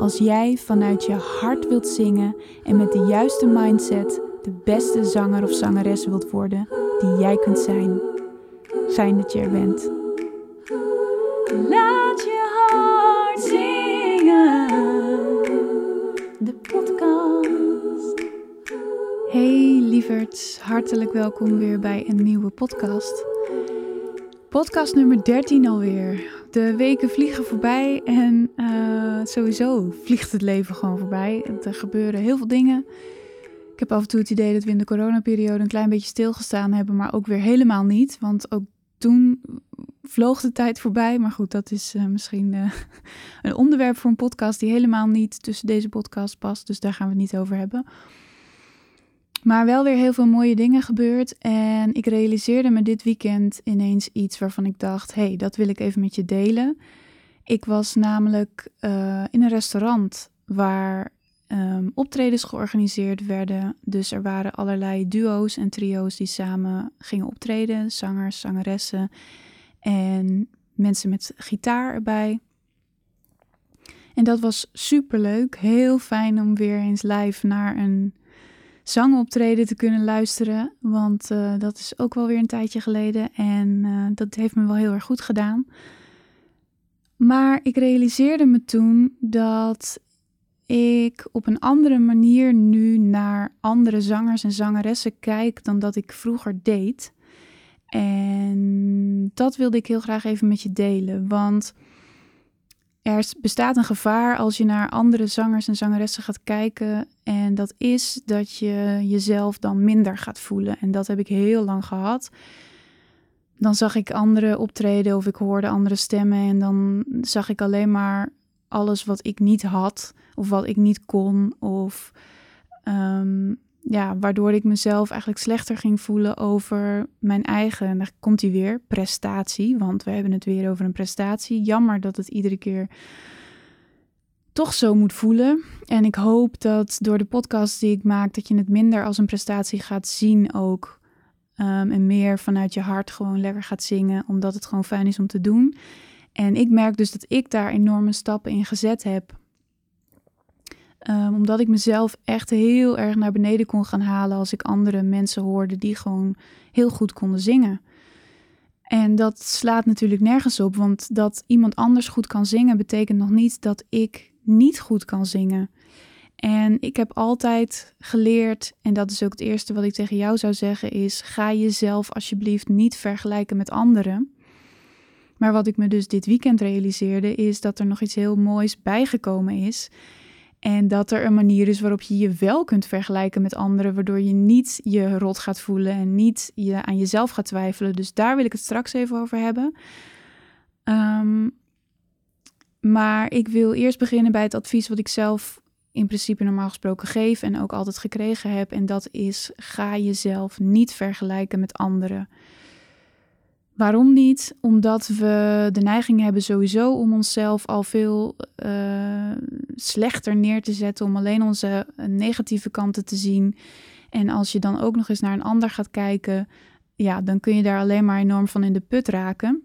als jij vanuit je hart wilt zingen en met de juiste mindset de beste zanger of zangeres wilt worden die jij kunt zijn. Fijn dat je er bent. Laat je hart zingen. De podcast. Hey lieverds, hartelijk welkom weer bij een nieuwe podcast. Podcast nummer 13 alweer. De weken vliegen voorbij en uh, sowieso vliegt het leven gewoon voorbij. Er gebeuren heel veel dingen. Ik heb af en toe het idee dat we in de coronaperiode een klein beetje stilgestaan hebben, maar ook weer helemaal niet. Want ook toen vloog de tijd voorbij. Maar goed, dat is uh, misschien uh, een onderwerp voor een podcast die helemaal niet tussen deze podcast past. Dus daar gaan we het niet over hebben. Maar wel weer heel veel mooie dingen gebeurd. En ik realiseerde me dit weekend ineens iets waarvan ik dacht: hé, hey, dat wil ik even met je delen. Ik was namelijk uh, in een restaurant waar um, optredens georganiseerd werden. Dus er waren allerlei duo's en trio's die samen gingen optreden: zangers, zangeressen en mensen met gitaar erbij. En dat was super leuk. Heel fijn om weer eens live naar een zangoptreden te kunnen luisteren. Want uh, dat is ook wel weer een tijdje geleden. En uh, dat heeft me wel heel erg goed gedaan. Maar ik realiseerde me toen dat ik op een andere manier nu naar andere zangers en zangeressen kijk dan dat ik vroeger deed. En dat wilde ik heel graag even met je delen. Want er bestaat een gevaar als je naar andere zangers en zangeressen gaat kijken. En dat is dat je jezelf dan minder gaat voelen. En dat heb ik heel lang gehad. Dan zag ik anderen optreden of ik hoorde andere stemmen. En dan zag ik alleen maar alles wat ik niet had. Of wat ik niet kon. Of um, ja, waardoor ik mezelf eigenlijk slechter ging voelen over mijn eigen, komt hij weer, prestatie. Want we hebben het weer over een prestatie. Jammer dat het iedere keer toch zo moet voelen. En ik hoop dat door de podcast die ik maak, dat je het minder als een prestatie gaat zien ook. Um, en meer vanuit je hart gewoon lekker gaat zingen, omdat het gewoon fijn is om te doen. En ik merk dus dat ik daar enorme stappen in gezet heb. Um, omdat ik mezelf echt heel erg naar beneden kon gaan halen als ik andere mensen hoorde die gewoon heel goed konden zingen. En dat slaat natuurlijk nergens op, want dat iemand anders goed kan zingen betekent nog niet dat ik niet goed kan zingen. En ik heb altijd geleerd, en dat is ook het eerste wat ik tegen jou zou zeggen, is ga jezelf alsjeblieft niet vergelijken met anderen. Maar wat ik me dus dit weekend realiseerde, is dat er nog iets heel moois bijgekomen is. En dat er een manier is waarop je je wel kunt vergelijken met anderen, waardoor je niet je rot gaat voelen en niet je aan jezelf gaat twijfelen. Dus daar wil ik het straks even over hebben. Um, maar ik wil eerst beginnen bij het advies wat ik zelf in principe normaal gesproken geef en ook altijd gekregen heb. En dat is: ga jezelf niet vergelijken met anderen. Waarom niet? Omdat we de neiging hebben sowieso om onszelf al veel uh, slechter neer te zetten, om alleen onze negatieve kanten te zien. En als je dan ook nog eens naar een ander gaat kijken, ja, dan kun je daar alleen maar enorm van in de put raken.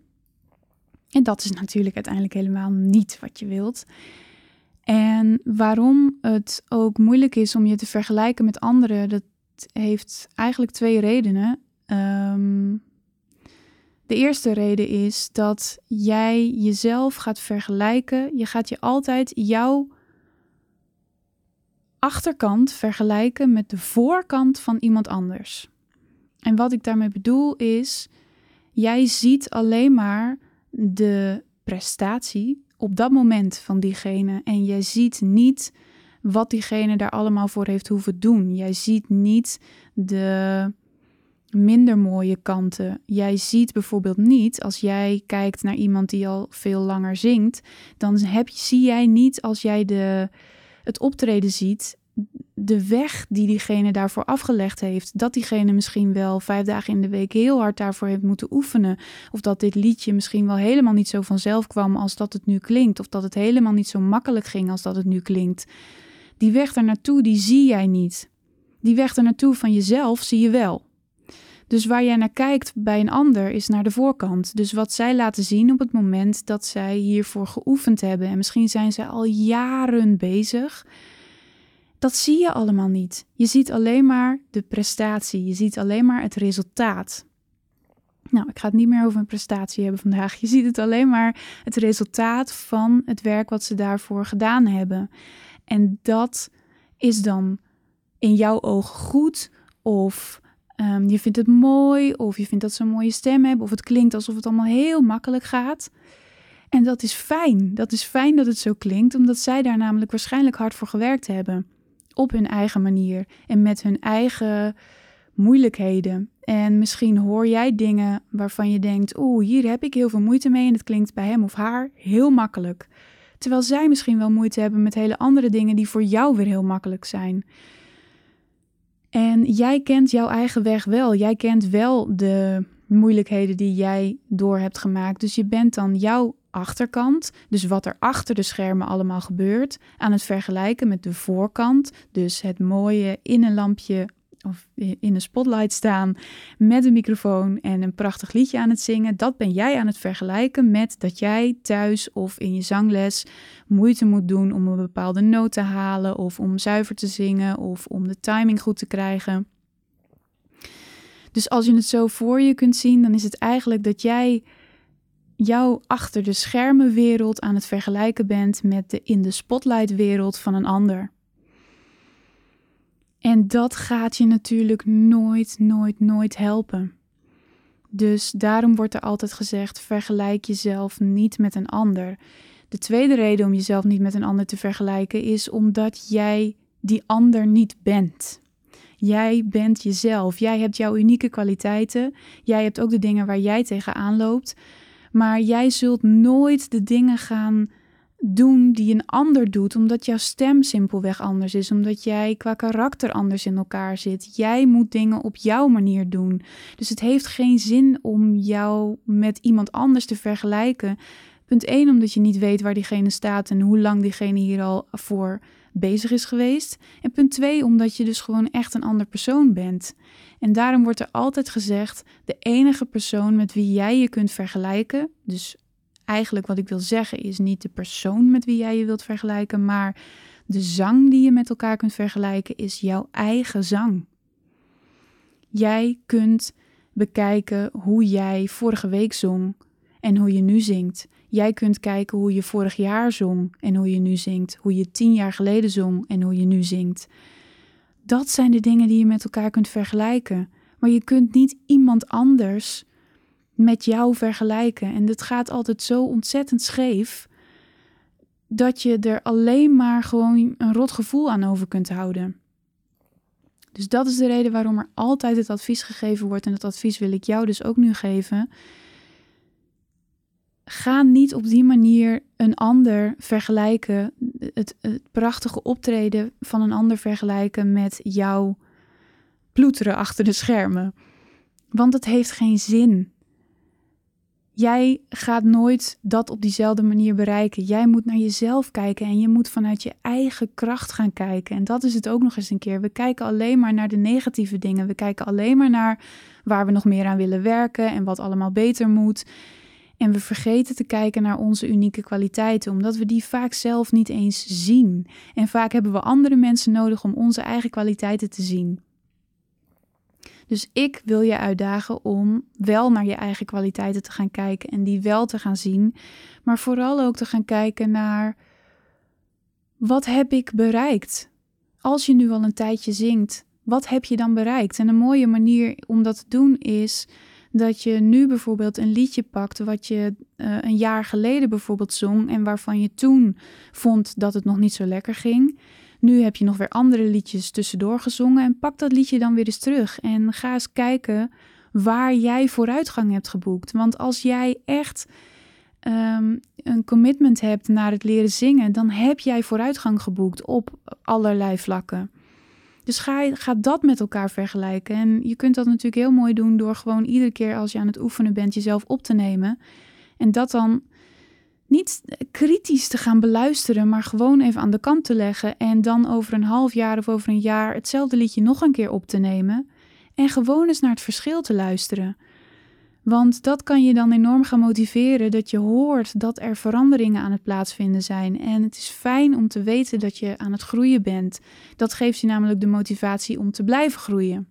En dat is natuurlijk uiteindelijk helemaal niet wat je wilt. En waarom het ook moeilijk is om je te vergelijken met anderen, dat heeft eigenlijk twee redenen. Um, de eerste reden is dat jij jezelf gaat vergelijken. Je gaat je altijd jouw achterkant vergelijken met de voorkant van iemand anders. En wat ik daarmee bedoel is, jij ziet alleen maar de prestatie op dat moment van diegene en jij ziet niet wat diegene daar allemaal voor heeft hoeven doen. Jij ziet niet de minder mooie kanten. Jij ziet bijvoorbeeld niet, als jij kijkt naar iemand die al veel langer zingt, dan heb, zie jij niet als jij de, het optreden ziet, de weg die diegene daarvoor afgelegd heeft. Dat diegene misschien wel vijf dagen in de week heel hard daarvoor heeft moeten oefenen. Of dat dit liedje misschien wel helemaal niet zo vanzelf kwam als dat het nu klinkt. Of dat het helemaal niet zo makkelijk ging als dat het nu klinkt. Die weg daar naartoe, die zie jij niet. Die weg daar naartoe van jezelf zie je wel. Dus waar jij naar kijkt bij een ander is naar de voorkant. Dus wat zij laten zien op het moment dat zij hiervoor geoefend hebben. En misschien zijn ze al jaren bezig. Dat zie je allemaal niet. Je ziet alleen maar de prestatie. Je ziet alleen maar het resultaat. Nou, ik ga het niet meer over een prestatie hebben vandaag. Je ziet het alleen maar het resultaat van het werk wat ze daarvoor gedaan hebben. En dat is dan in jouw ogen goed of um, je vindt het mooi of je vindt dat ze een mooie stem hebben of het klinkt alsof het allemaal heel makkelijk gaat. En dat is fijn. Dat is fijn dat het zo klinkt, omdat zij daar namelijk waarschijnlijk hard voor gewerkt hebben. Op hun eigen manier en met hun eigen moeilijkheden. En misschien hoor jij dingen waarvan je denkt: oeh, hier heb ik heel veel moeite mee en het klinkt bij hem of haar heel makkelijk. Terwijl zij misschien wel moeite hebben met hele andere dingen die voor jou weer heel makkelijk zijn. En jij kent jouw eigen weg wel. Jij kent wel de moeilijkheden die jij door hebt gemaakt. Dus je bent dan jouw achterkant, dus wat er achter de schermen allemaal gebeurt, aan het vergelijken met de voorkant. Dus het mooie in een lampje of in een spotlight staan met een microfoon en een prachtig liedje aan het zingen, dat ben jij aan het vergelijken met dat jij thuis of in je zangles moeite moet doen om een bepaalde noot te halen of om zuiver te zingen of om de timing goed te krijgen. Dus als je het zo voor je kunt zien, dan is het eigenlijk dat jij jouw achter de schermen wereld aan het vergelijken bent met de in de spotlight wereld van een ander. En dat gaat je natuurlijk nooit, nooit, nooit helpen. Dus daarom wordt er altijd gezegd: vergelijk jezelf niet met een ander. De tweede reden om jezelf niet met een ander te vergelijken is omdat jij die ander niet bent. Jij bent jezelf. Jij hebt jouw unieke kwaliteiten. Jij hebt ook de dingen waar jij tegenaan loopt. Maar jij zult nooit de dingen gaan doen die een ander doet, omdat jouw stem simpelweg anders is, omdat jij qua karakter anders in elkaar zit. Jij moet dingen op jouw manier doen. Dus het heeft geen zin om jou met iemand anders te vergelijken. Punt 1, omdat je niet weet waar diegene staat en hoe lang diegene hier al voor bezig is geweest. En punt 2, omdat je dus gewoon echt een ander persoon bent. En daarom wordt er altijd gezegd: de enige persoon met wie jij je kunt vergelijken, dus eigenlijk wat ik wil zeggen is niet de persoon met wie jij je wilt vergelijken, maar de zang die je met elkaar kunt vergelijken is jouw eigen zang. Jij kunt bekijken hoe jij vorige week zong en hoe je nu zingt. Jij kunt kijken hoe je vorig jaar zong en hoe je nu zingt. Hoe je tien jaar geleden zong en hoe je nu zingt. Dat zijn de dingen die je met elkaar kunt vergelijken. Maar je kunt niet iemand anders met jou vergelijken. En het gaat altijd zo ontzettend scheef dat je er alleen maar gewoon een rot gevoel aan over kunt houden. Dus dat is de reden waarom er altijd het advies gegeven wordt. En dat advies wil ik jou dus ook nu geven. Ga niet op die manier een ander vergelijken, het, het prachtige optreden van een ander vergelijken met jouw ploeteren achter de schermen. Want het heeft geen zin. Jij gaat nooit dat op diezelfde manier bereiken. Jij moet naar jezelf kijken en je moet vanuit je eigen kracht gaan kijken. En dat is het ook nog eens een keer. We kijken alleen maar naar de negatieve dingen. We kijken alleen maar naar waar we nog meer aan willen werken en wat allemaal beter moet. En we vergeten te kijken naar onze unieke kwaliteiten, omdat we die vaak zelf niet eens zien. En vaak hebben we andere mensen nodig om onze eigen kwaliteiten te zien. Dus ik wil je uitdagen om wel naar je eigen kwaliteiten te gaan kijken en die wel te gaan zien, maar vooral ook te gaan kijken naar wat heb ik bereikt? Als je nu al een tijdje zingt, wat heb je dan bereikt? En een mooie manier om dat te doen is dat je nu bijvoorbeeld een liedje pakt wat je uh, een jaar geleden bijvoorbeeld zong en waarvan je toen vond dat het nog niet zo lekker ging. Nu heb je nog weer andere liedjes tussendoor gezongen en pak dat liedje dan weer eens terug en ga eens kijken waar jij vooruitgang hebt geboekt. Want als jij echt ehm, een commitment hebt naar het leren zingen, dan heb jij vooruitgang geboekt op allerlei vlakken. Dus ga, ga dat met elkaar vergelijken. En je kunt dat natuurlijk heel mooi doen door gewoon iedere keer als je aan het oefenen bent jezelf op te nemen. En dat dan niet kritisch te gaan beluisteren, maar gewoon even aan de kant te leggen. En dan over een half jaar of over een jaar hetzelfde liedje nog een keer op te nemen. En gewoon eens naar het verschil te luisteren. Want dat kan je dan enorm gaan motiveren dat je hoort dat er veranderingen aan het plaatsvinden zijn. En het is fijn om te weten dat je aan het groeien bent. Dat geeft je namelijk de motivatie om te blijven groeien.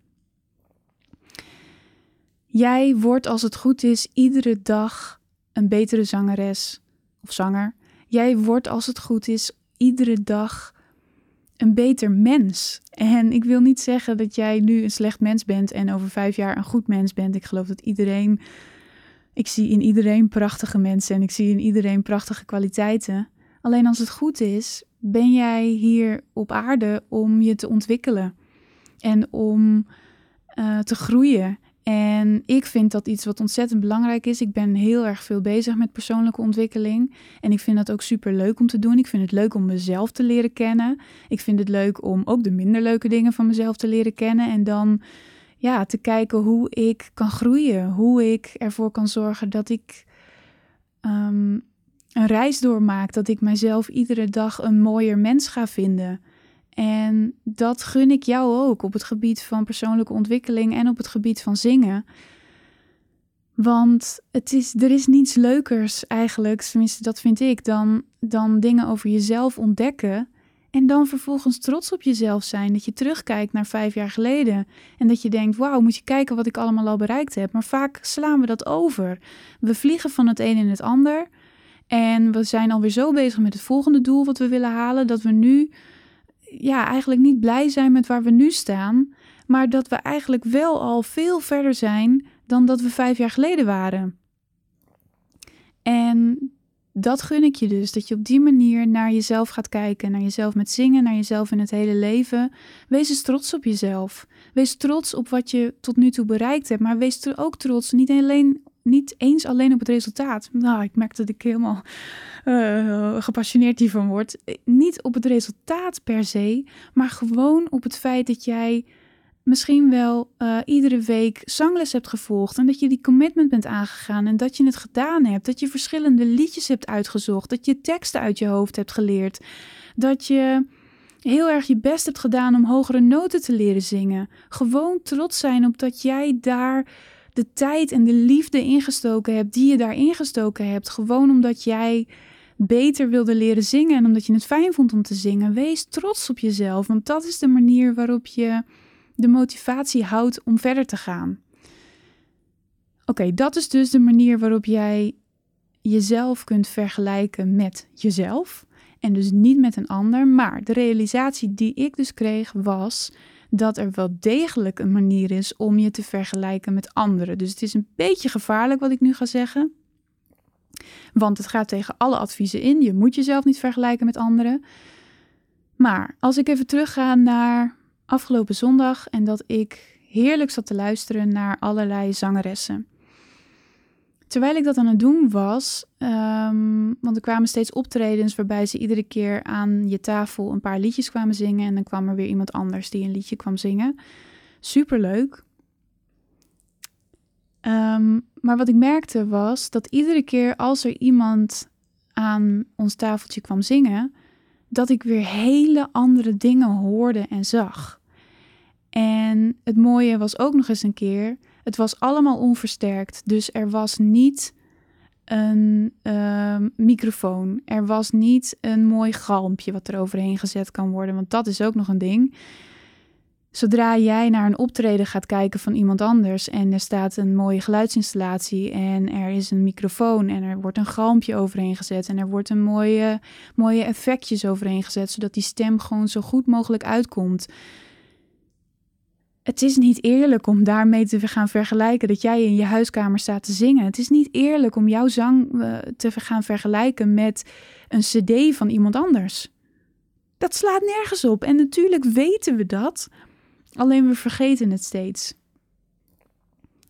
Jij wordt als het goed is iedere dag een betere zangeres of zanger. Jij wordt als het goed is iedere dag een beter mens. En ik wil niet zeggen dat jij nu een slecht mens bent en over vijf jaar een goed mens bent. Ik geloof dat iedereen, ik zie in iedereen prachtige mensen en ik zie in iedereen prachtige kwaliteiten. Alleen als het goed is, ben jij hier op aarde om je te ontwikkelen en om uh, te groeien en ik vind dat iets wat ontzettend belangrijk is. Ik ben heel erg veel bezig met persoonlijke ontwikkeling. En ik vind dat ook super leuk om te doen. Ik vind het leuk om mezelf te leren kennen. Ik vind het leuk om ook de minder leuke dingen van mezelf te leren kennen. En dan ja, te kijken hoe ik kan groeien. Hoe ik ervoor kan zorgen dat ik um, een reis doormaak. Dat ik mijzelf iedere dag een mooier mens ga vinden. En dat gun ik jou ook op het gebied van persoonlijke ontwikkeling en op het gebied van zingen. Want het is, er is niets leukers eigenlijk, tenminste dat vind ik, dan, dan dingen over jezelf ontdekken. En dan vervolgens trots op jezelf zijn. Dat je terugkijkt naar vijf jaar geleden. En dat je denkt: wauw, moet je kijken wat ik allemaal al bereikt heb. Maar vaak slaan we dat over. We vliegen van het een in het ander. En we zijn alweer zo bezig met het volgende doel wat we willen halen. Dat we nu ja, eigenlijk niet blij zijn met waar we nu staan, maar dat we eigenlijk wel al veel verder zijn dan dat we vijf jaar geleden waren. En dat gun ik je dus, dat je op die manier naar jezelf gaat kijken, naar jezelf met zingen, naar jezelf in het hele leven. Wees eens trots op jezelf. Wees trots op wat je tot nu toe bereikt hebt, maar wees ook trots niet alleen niet eens alleen op het resultaat. Nou, ik merk dat ik helemaal uh, gepassioneerd hiervan word. Niet op het resultaat per se, maar gewoon op het feit dat jij misschien wel uh, iedere week zangles hebt gevolgd en dat je die commitment bent aangegaan en dat je het gedaan hebt, dat je verschillende liedjes hebt uitgezocht, dat je teksten uit je hoofd hebt geleerd, dat je heel erg je best hebt gedaan om hogere noten te leren zingen. Gewoon trots zijn op dat jij daar de tijd en de liefde ingestoken hebt die je daar ingestoken hebt. Gewoon omdat jij beter wilde leren zingen en omdat je het fijn vond om te zingen. Wees trots op jezelf, want dat is de manier waarop je de motivatie houdt om verder te gaan. Oké, dat is dus de manier waarop jij jezelf kunt vergelijken met jezelf. En dus niet met een ander. Maar de realisatie die ik dus kreeg was dat er wel degelijk een manier is om je te vergelijken met anderen. Dus het is een beetje gevaarlijk wat ik nu ga zeggen. Want het gaat tegen alle adviezen in. Je moet jezelf niet vergelijken met anderen. Maar als ik even terugga naar afgelopen zondag en dat ik heerlijk zat te luisteren naar allerlei zangeressen. Terwijl ik dat aan het doen was, ehm, want er kwamen steeds optredens waarbij ze iedere keer aan je tafel een paar liedjes kwamen zingen en dan kwam er weer iemand anders die een liedje kwam zingen. Superleuk. Um, maar wat ik merkte was dat iedere keer als er iemand aan ons tafeltje kwam zingen, dat ik weer hele andere dingen hoorde en zag. En het mooie was ook nog eens een keer het was allemaal onversterkt. Dus er was niet een uh, microfoon. Er was niet een mooi galmpje wat er overheen gezet kan worden. Want dat is ook nog een ding. Zodra jij naar een optreden gaat kijken van iemand anders en er staat een mooie geluidsinstallatie en er is een microfoon en er wordt een galmpje overheen gezet en er wordt een mooie, mooie effectjes overheen gezet, zodat die stem gewoon zo goed mogelijk uitkomt het is niet eerlijk om daarmee te gaan vergelijken dat jij in je huiskamer staat te zingen. Het is niet eerlijk om jouw zang eh, te gaan vergelijken met een CD van iemand anders. Dat slaat nergens op. En natuurlijk weten we dat, alleen we vergeten het steeds.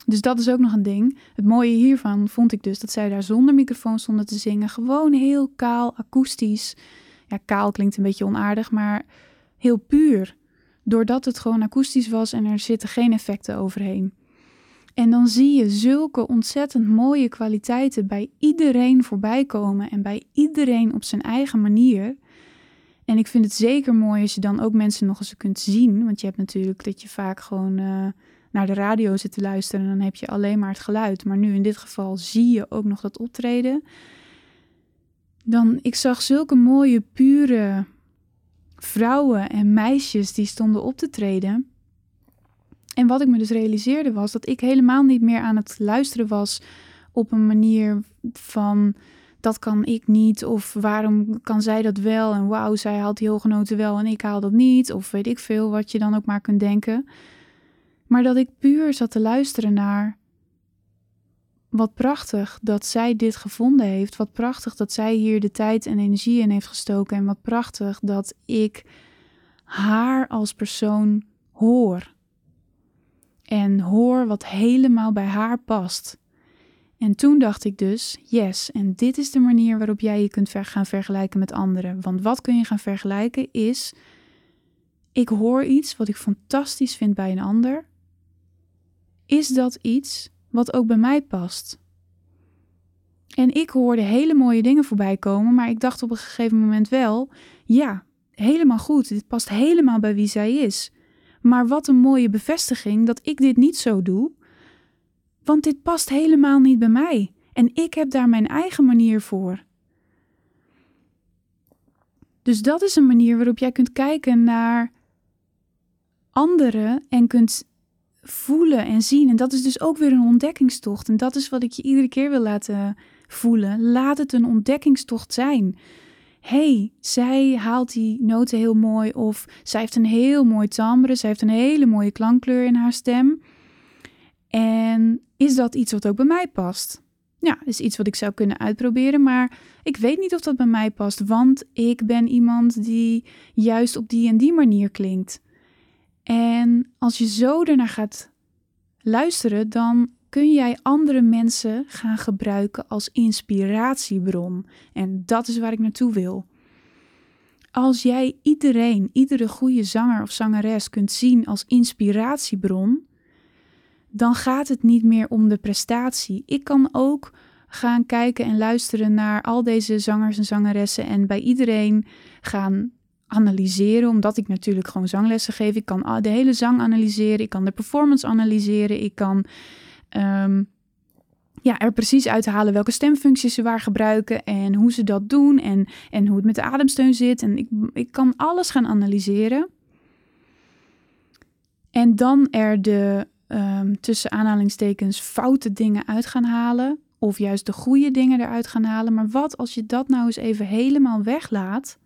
Dus dat is ook nog een ding. Het mooie hiervan vond ik dus dat zij daar zonder microfoon stonden te zingen. Gewoon heel kaal, akoestisch. Ja, kaal klinkt een beetje onaardig, maar heel puur. Doordat het gewoon akoestisch was en er zitten geen effecten overheen. En dan zie je zulke ontzettend mooie kwaliteiten bij iedereen voorbij komen en bij iedereen op zijn eigen manier. En ik vind het zeker mooi als je dan ook mensen nog eens kunt zien. Want je hebt natuurlijk dat je vaak gewoon uh, naar de radio zit te luisteren en dan heb je alleen maar het geluid. Maar nu in dit geval zie je ook nog dat optreden. Dan, ik zag zulke mooie, pure vrouwen en meisjes die stonden op te treden. En wat ik me dus realiseerde was dat ik helemaal niet meer aan het luisteren was op een manier van dat kan ik niet of waarom kan zij dat wel en wauw, zij haalt die hoge noten wel en ik haal dat niet of weet ik veel wat je dan ook maar kunt denken. Maar dat ik puur zat te luisteren naar wat prachtig dat zij dit gevonden heeft. Wat prachtig dat zij hier de tijd en energie in heeft gestoken. En wat prachtig dat ik haar als persoon hoor. En hoor wat helemaal bij haar past. En toen dacht ik dus, yes, en dit is de manier waarop jij je kunt gaan vergelijken met anderen. Want wat kun je gaan vergelijken is, ik hoor iets wat ik fantastisch vind bij een ander. Is dat iets wat ook bij mij past? En ik hoorde hele mooie dingen voorbij komen, maar ik dacht op een gegeven moment wel, ja, helemaal goed, dit past helemaal bij wie zij is. Maar wat een mooie bevestiging dat ik dit niet zo doe, want dit past helemaal niet bij mij en ik heb daar mijn eigen manier voor. Dus dat is een manier waarop jij kunt kijken naar anderen en kunt voelen en zien. En dat is dus ook weer een ontdekkingstocht. En dat is wat ik je iedere keer wil laten voelen. Laat het een ontdekkingstocht zijn. hey, zij haalt die noten heel mooi. Of zij heeft een heel mooi timbre. Zij heeft een hele mooie klankkleur in haar stem. En is dat iets wat ook bij mij past? Ja, is iets wat ik zou kunnen uitproberen, maar ik weet niet of dat bij mij past, want ik ben iemand die juist op die en die manier klinkt. En als je zo ernaar gaat luisteren, dan kun jij andere mensen gaan gebruiken als inspiratiebron. En dat is waar ik naartoe wil. Als jij iedereen, iedere goede zanger of zangeres kunt zien als inspiratiebron, dan gaat het niet meer om de prestatie. Ik kan ook gaan kijken en luisteren naar al deze zangers en zangeressen en bij iedereen gaan analyseren, omdat ik natuurlijk gewoon zanglessen geef. Ik kan de hele zang analyseren, ik kan de performance analyseren, ik kan ehm, ja, er precies uithalen welke stemfuncties ze waar gebruiken en hoe ze dat doen en, en hoe het met de ademsteun zit. En ik, ik kan alles gaan analyseren. En dan er de um, tussen aanhalingstekens foute dingen uit gaan halen. Of juist de goede dingen eruit gaan halen. Maar wat als je dat nou eens even helemaal weglaat.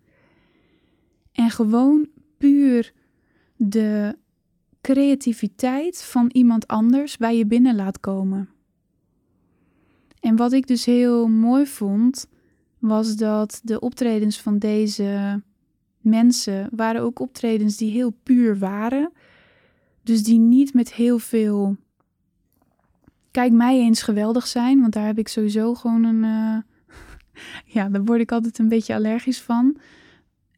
En gewoon puur de creativiteit van iemand anders bij je binnen laat komen. En wat ik dus heel mooi vond, was dat de optredens van deze mensen waren ook optredens die heel puur waren. Dus die niet met heel veel. Kijk mij eens geweldig zijn, want daar heb ik sowieso gewoon een. Uh... ja, daar word ik altijd een beetje allergisch van.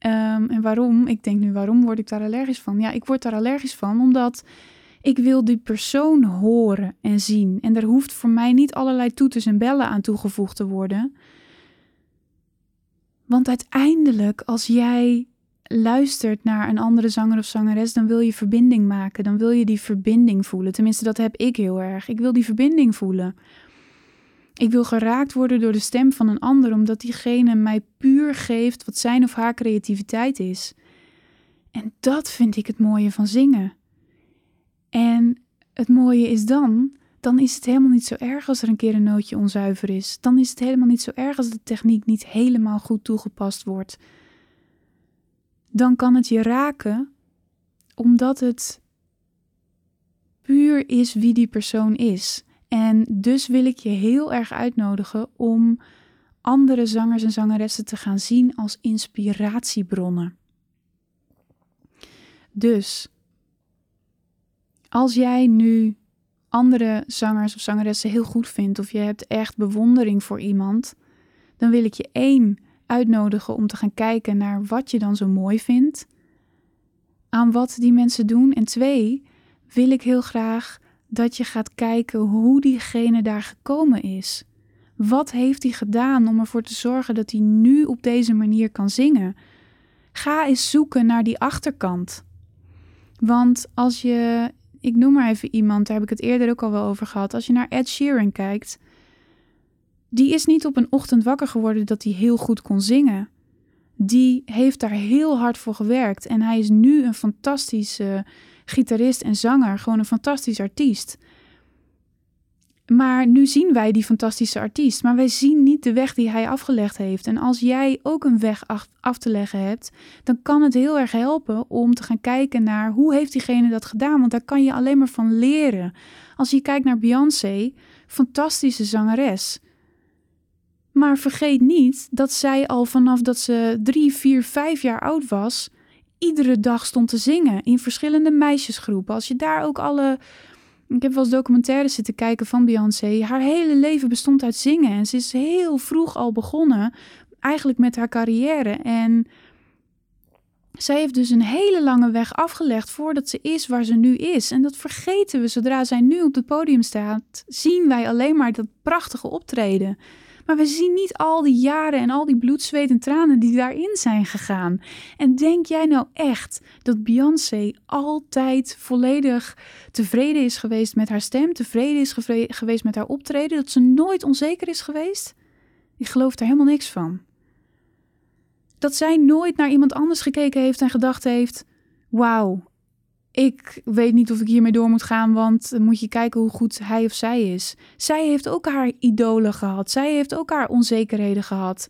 Um, en waarom? Ik denk nu, waarom word ik daar allergisch van? Ja, ik word daar allergisch van omdat ik wil die persoon horen en zien. En er hoeft voor mij niet allerlei toeters en bellen aan toegevoegd te worden. Want uiteindelijk, als jij luistert naar een andere zanger of zangeres, dan wil je verbinding maken. Dan wil je die verbinding voelen. Tenminste, dat heb ik heel erg. Ik wil die verbinding voelen. Ik wil geraakt worden door de stem van een ander, omdat diegene mij puur geeft wat zijn of haar creativiteit is. En dat vind ik het mooie van zingen. En het mooie is dan, dan is het helemaal niet zo erg als er een keer een nootje onzuiver is. Dan is het helemaal niet zo erg als de techniek niet helemaal goed toegepast wordt dan kan het je raken omdat het puur is wie die persoon is. En dus wil ik je heel erg uitnodigen om andere zangers en zangeressen te gaan zien als inspiratiebronnen. Dus als jij nu andere zangers of zangeressen heel goed vindt, of je hebt echt bewondering voor iemand, dan wil ik je één uitnodigen om te gaan kijken naar wat je dan zo mooi vindt, aan wat die mensen doen. En twee, wil ik heel graag dat je gaat kijken hoe diegene daar gekomen is. Wat heeft hij gedaan om ervoor te zorgen dat hij nu op deze manier kan zingen? Ga eens zoeken naar die achterkant. Want als je, ik noem maar even iemand, daar heb ik het eerder ook al wel over gehad. Als je naar Ed Sheeran kijkt, die is niet op een ochtend wakker geworden dat hij heel goed kon zingen. Die heeft daar heel hard voor gewerkt en hij is nu een fantastische gitarist en zanger, gewoon een fantastisch artiest. Maar nu zien wij die fantastische artiest, maar wij zien niet de weg die hij afgelegd heeft. En als jij ook een weg af te leggen hebt, dan kan het heel erg helpen om te gaan kijken naar hoe heeft diegene dat gedaan, want daar kan je alleen maar van leren. Als je kijkt naar Beyoncé, fantastische zangeres. Maar vergeet niet dat zij al vanaf dat ze drie, vier, vijf jaar oud was, iedere dag stond te zingen in verschillende meisjesgroepen. Als je daar ook alle ik heb wel eens documentaires zitten kijken van Beyoncé. Haar hele leven bestond uit zingen. En ze is heel vroeg al begonnen, eigenlijk met haar carrière. En zij heeft dus een hele lange weg afgelegd voordat ze is waar ze nu is. En dat vergeten we zodra zij nu op het podium staat. Zien wij alleen maar dat prachtige optreden. Maar we zien niet al die jaren en al die bloed, zweet en tranen die daarin zijn gegaan. En denk jij nou echt dat Beyoncé altijd volledig tevreden is geweest met haar stem, tevreden is geweest met haar optreden, dat ze nooit onzeker is geweest? Ik geloof er helemaal niks van. Dat zij nooit naar iemand anders gekeken heeft en gedacht heeft: Wauw, ik weet niet of ik hiermee door moet gaan, want moet je kijken hoe goed hij of zij is. Zij heeft ook haar idolen gehad. Zij heeft ook haar onzekerheden gehad.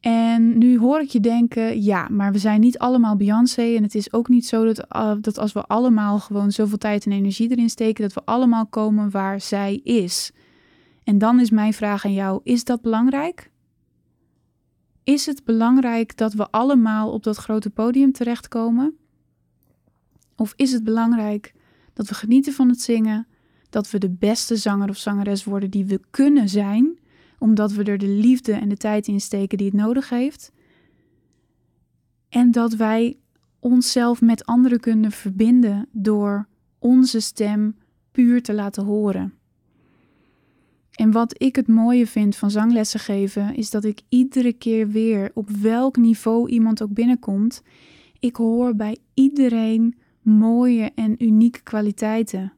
En nu hoor ik je denken, ja, maar we zijn niet allemaal Beyoncé. En het is ook niet zo dat, uh, dat als we allemaal gewoon zoveel tijd en energie erin steken, dat we allemaal komen waar zij is. En dan is mijn vraag aan jou: is dat belangrijk? Is het belangrijk dat we allemaal op dat grote podium terechtkomen? Of is het belangrijk dat we genieten van het zingen, dat we de beste zanger of zangeres worden die we kunnen zijn, omdat we er de liefde en de tijd in steken die het nodig heeft? En dat wij onszelf met anderen kunnen verbinden door onze stem puur te laten horen. En wat ik het mooie vind van zanglessen geven, is dat ik iedere keer weer, op welk niveau iemand ook binnenkomt, ik hoor bij iedereen mooie en unieke kwaliteiten.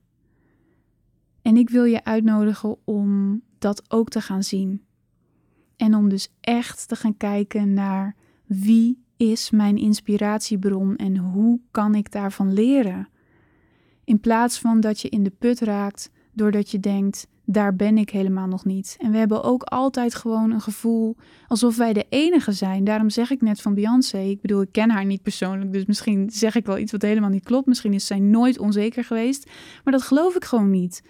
En ik wil je uitnodigen om dat ook te gaan zien. En om dus echt te gaan kijken naar wie is mijn inspiratiebron en hoe kan ik daarvan leren. In plaats van dat je in de put raakt doordat je denkt: daar ben ik helemaal nog niet. En we hebben ook altijd gewoon een gevoel alsof wij de enige zijn. Daarom zeg ik net van Beyoncé. Ik bedoel, ik ken haar niet persoonlijk, dus misschien zeg ik wel iets wat helemaal niet klopt. Misschien is zij nooit onzeker geweest, maar dat geloof ik gewoon niet.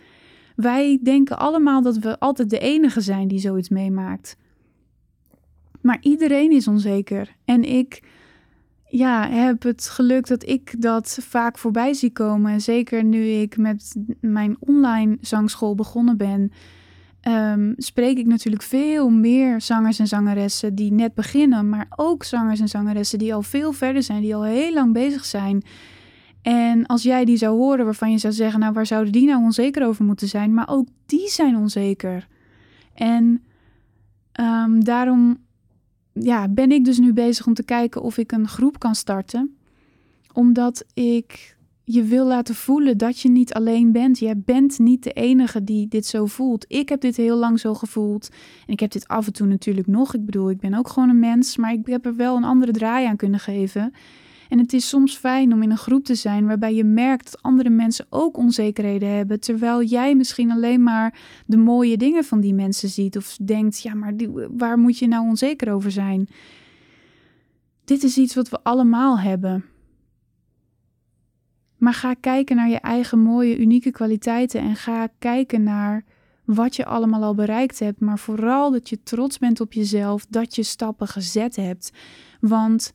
Wij denken allemaal dat we altijd de enige zijn die zoiets meemaakt. Maar iedereen is onzeker. En ik ja, heb het geluk dat ik dat vaak voorbij zie komen. En zeker nu ik met mijn online zangschool begonnen ben, um, spreek ik natuurlijk veel meer zangers en zangeressen die net beginnen, maar ook zangers en zangeressen die al veel verder zijn, die al heel lang bezig zijn. En als jij die zou horen waarvan je zou zeggen, nou waar zouden die nou onzeker over moeten zijn? Maar ook die zijn onzeker. En um, daarom ja, ben ik dus nu bezig om te kijken of ik een groep kan starten. Omdat ik je wil laten voelen dat je niet alleen bent. Jij bent niet de enige die dit zo voelt. Ik heb dit heel lang zo gevoeld. En ik heb dit af en toe natuurlijk nog. Ik bedoel, ik ben ook gewoon een mens. Maar ik heb er wel een andere draai aan kunnen geven. En het is soms fijn om in een groep te zijn waarbij je merkt dat andere mensen ook onzekerheden hebben, terwijl jij misschien alleen maar de mooie dingen van die mensen ziet of denkt, ja, maar waar moet je nou onzeker over zijn? Dit is iets wat we allemaal hebben. Maar ga kijken naar je eigen mooie, unieke kwaliteiten en ga kijken naar wat je allemaal al bereikt hebt, maar vooral dat je trots bent op jezelf, dat je stappen gezet hebt. Want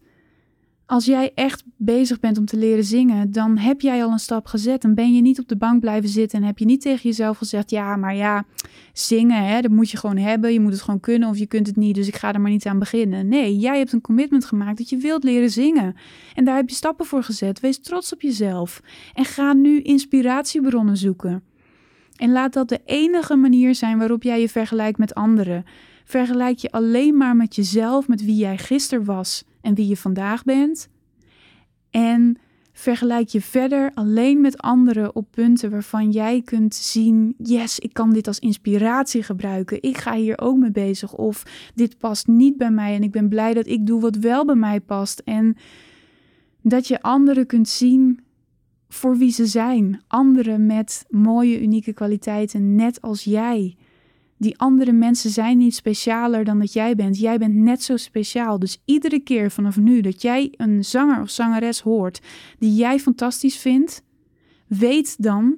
Als jij echt bezig bent om te leren zingen, dan heb jij al een stap gezet. Dan ben je niet op de bank blijven zitten en heb je niet tegen jezelf gezegd: Ja, maar ja, zingen, hè, dat moet je gewoon hebben. Je moet het gewoon kunnen of je kunt het niet, dus ik ga er maar niet aan beginnen. Nee, jij hebt een commitment gemaakt dat je wilt leren zingen. En daar heb je stappen voor gezet. Wees trots op jezelf. En ga nu inspiratiebronnen zoeken. En laat dat de enige manier zijn waarop jij je vergelijkt met anderen. Vergelijk je alleen maar met jezelf, met wie jij gisteren was en wie je vandaag bent. En vergelijk je verder alleen met anderen op punten waarvan jij kunt zien: yes, ik kan dit als inspiratie gebruiken. Ik ga hier ook mee bezig. Of dit past niet bij mij en ik ben blij dat ik doe wat wel bij mij past. En dat je anderen kunt zien voor wie ze zijn. Anderen met mooie, unieke kwaliteiten, net als jij. Die andere mensen zijn niet specialer dan dat jij bent. Jij bent net zo speciaal. Dus iedere keer vanaf nu dat jij een zanger of zangeres hoort die jij fantastisch vindt, weet dan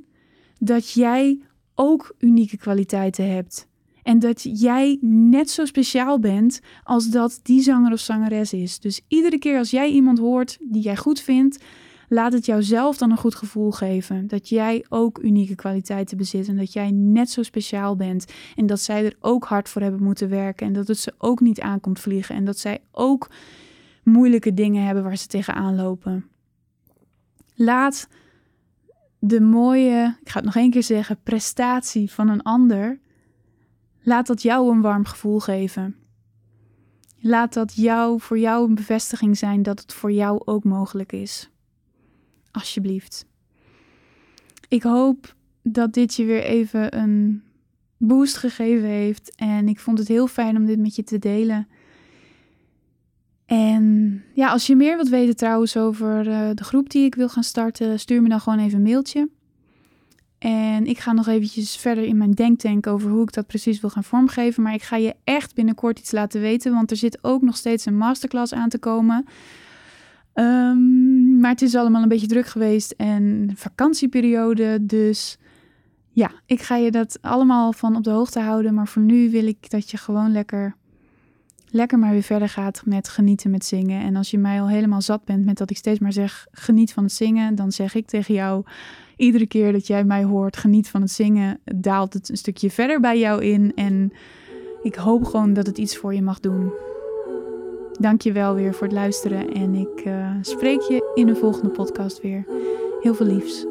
dat jij ook unieke kwaliteiten hebt. En dat jij net zo speciaal bent als dat die zanger of zangeres is. Dus iedere keer als jij iemand hoort die jij goed vindt, Laat het jouzelf dan een goed gevoel geven. Dat jij ook unieke kwaliteiten bezit. En dat jij net zo speciaal bent. En dat zij er ook hard voor hebben moeten werken. En dat het ze ook niet aankomt vliegen. En dat zij ook moeilijke dingen hebben waar ze tegenaan lopen. Laat de mooie, ik ga het nog één keer zeggen, prestatie van een ander. Laat dat jou een warm gevoel geven. Laat dat jou, voor jou een bevestiging zijn dat het voor jou ook mogelijk is. Alsjeblieft. Ik hoop dat dit je weer even een boost gegeven heeft. En ik vond het heel fijn om dit met je te delen. En ja, als je meer wilt weten trouwens over uh, de groep die ik wil gaan starten, stuur me dan gewoon even een mailtje. En ik ga nog eventjes verder in mijn denktank over hoe ik dat precies wil gaan vormgeven. Maar ik ga je echt binnenkort iets laten weten, want er zit ook nog steeds een masterclass aan te komen. Um, maar het is allemaal een beetje druk geweest en vakantieperiode. Dus ja, ik ga je dat allemaal van op de hoogte houden. Maar voor nu wil ik dat je gewoon lekker, lekker maar weer verder gaat met genieten met zingen. En als je mij al helemaal zat bent met dat ik steeds maar zeg geniet van het zingen, dan zeg ik tegen jou iedere keer dat jij mij hoort geniet van het zingen, daalt het een stukje verder bij jou in. En ik hoop gewoon dat het iets voor je mag doen. Dank je wel weer voor het luisteren en ik uh, spreek je in een volgende podcast weer. Heel veel liefs.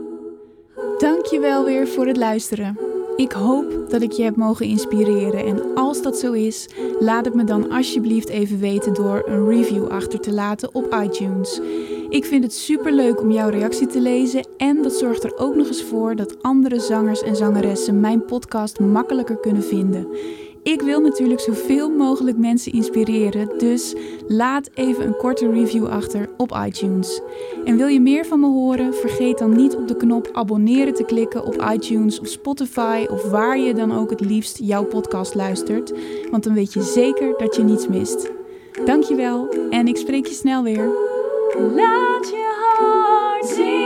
Dank je wel weer voor het luisteren. Ik hoop dat ik je heb mogen inspireren en als dat zo is, laat het me dan alsjeblieft even weten door een review achter te laten op iTunes. Ik vind het super leuk om jouw reactie te lezen en dat zorgt er ook nog eens voor dat andere zangers en zangeressen mijn podcast makkelijker kunnen vinden. Ik wil natuurlijk zoveel mogelijk mensen inspireren, dus laat even een korte review achter op iTunes. En wil je meer van me horen? Vergeet dan niet op de knop abonneren te klikken op iTunes of Spotify of waar je dan ook het liefst jouw podcast luistert, want dan weet je zeker dat je niets mist. Dankjewel en ik spreek je snel weer. Laat je hart zien.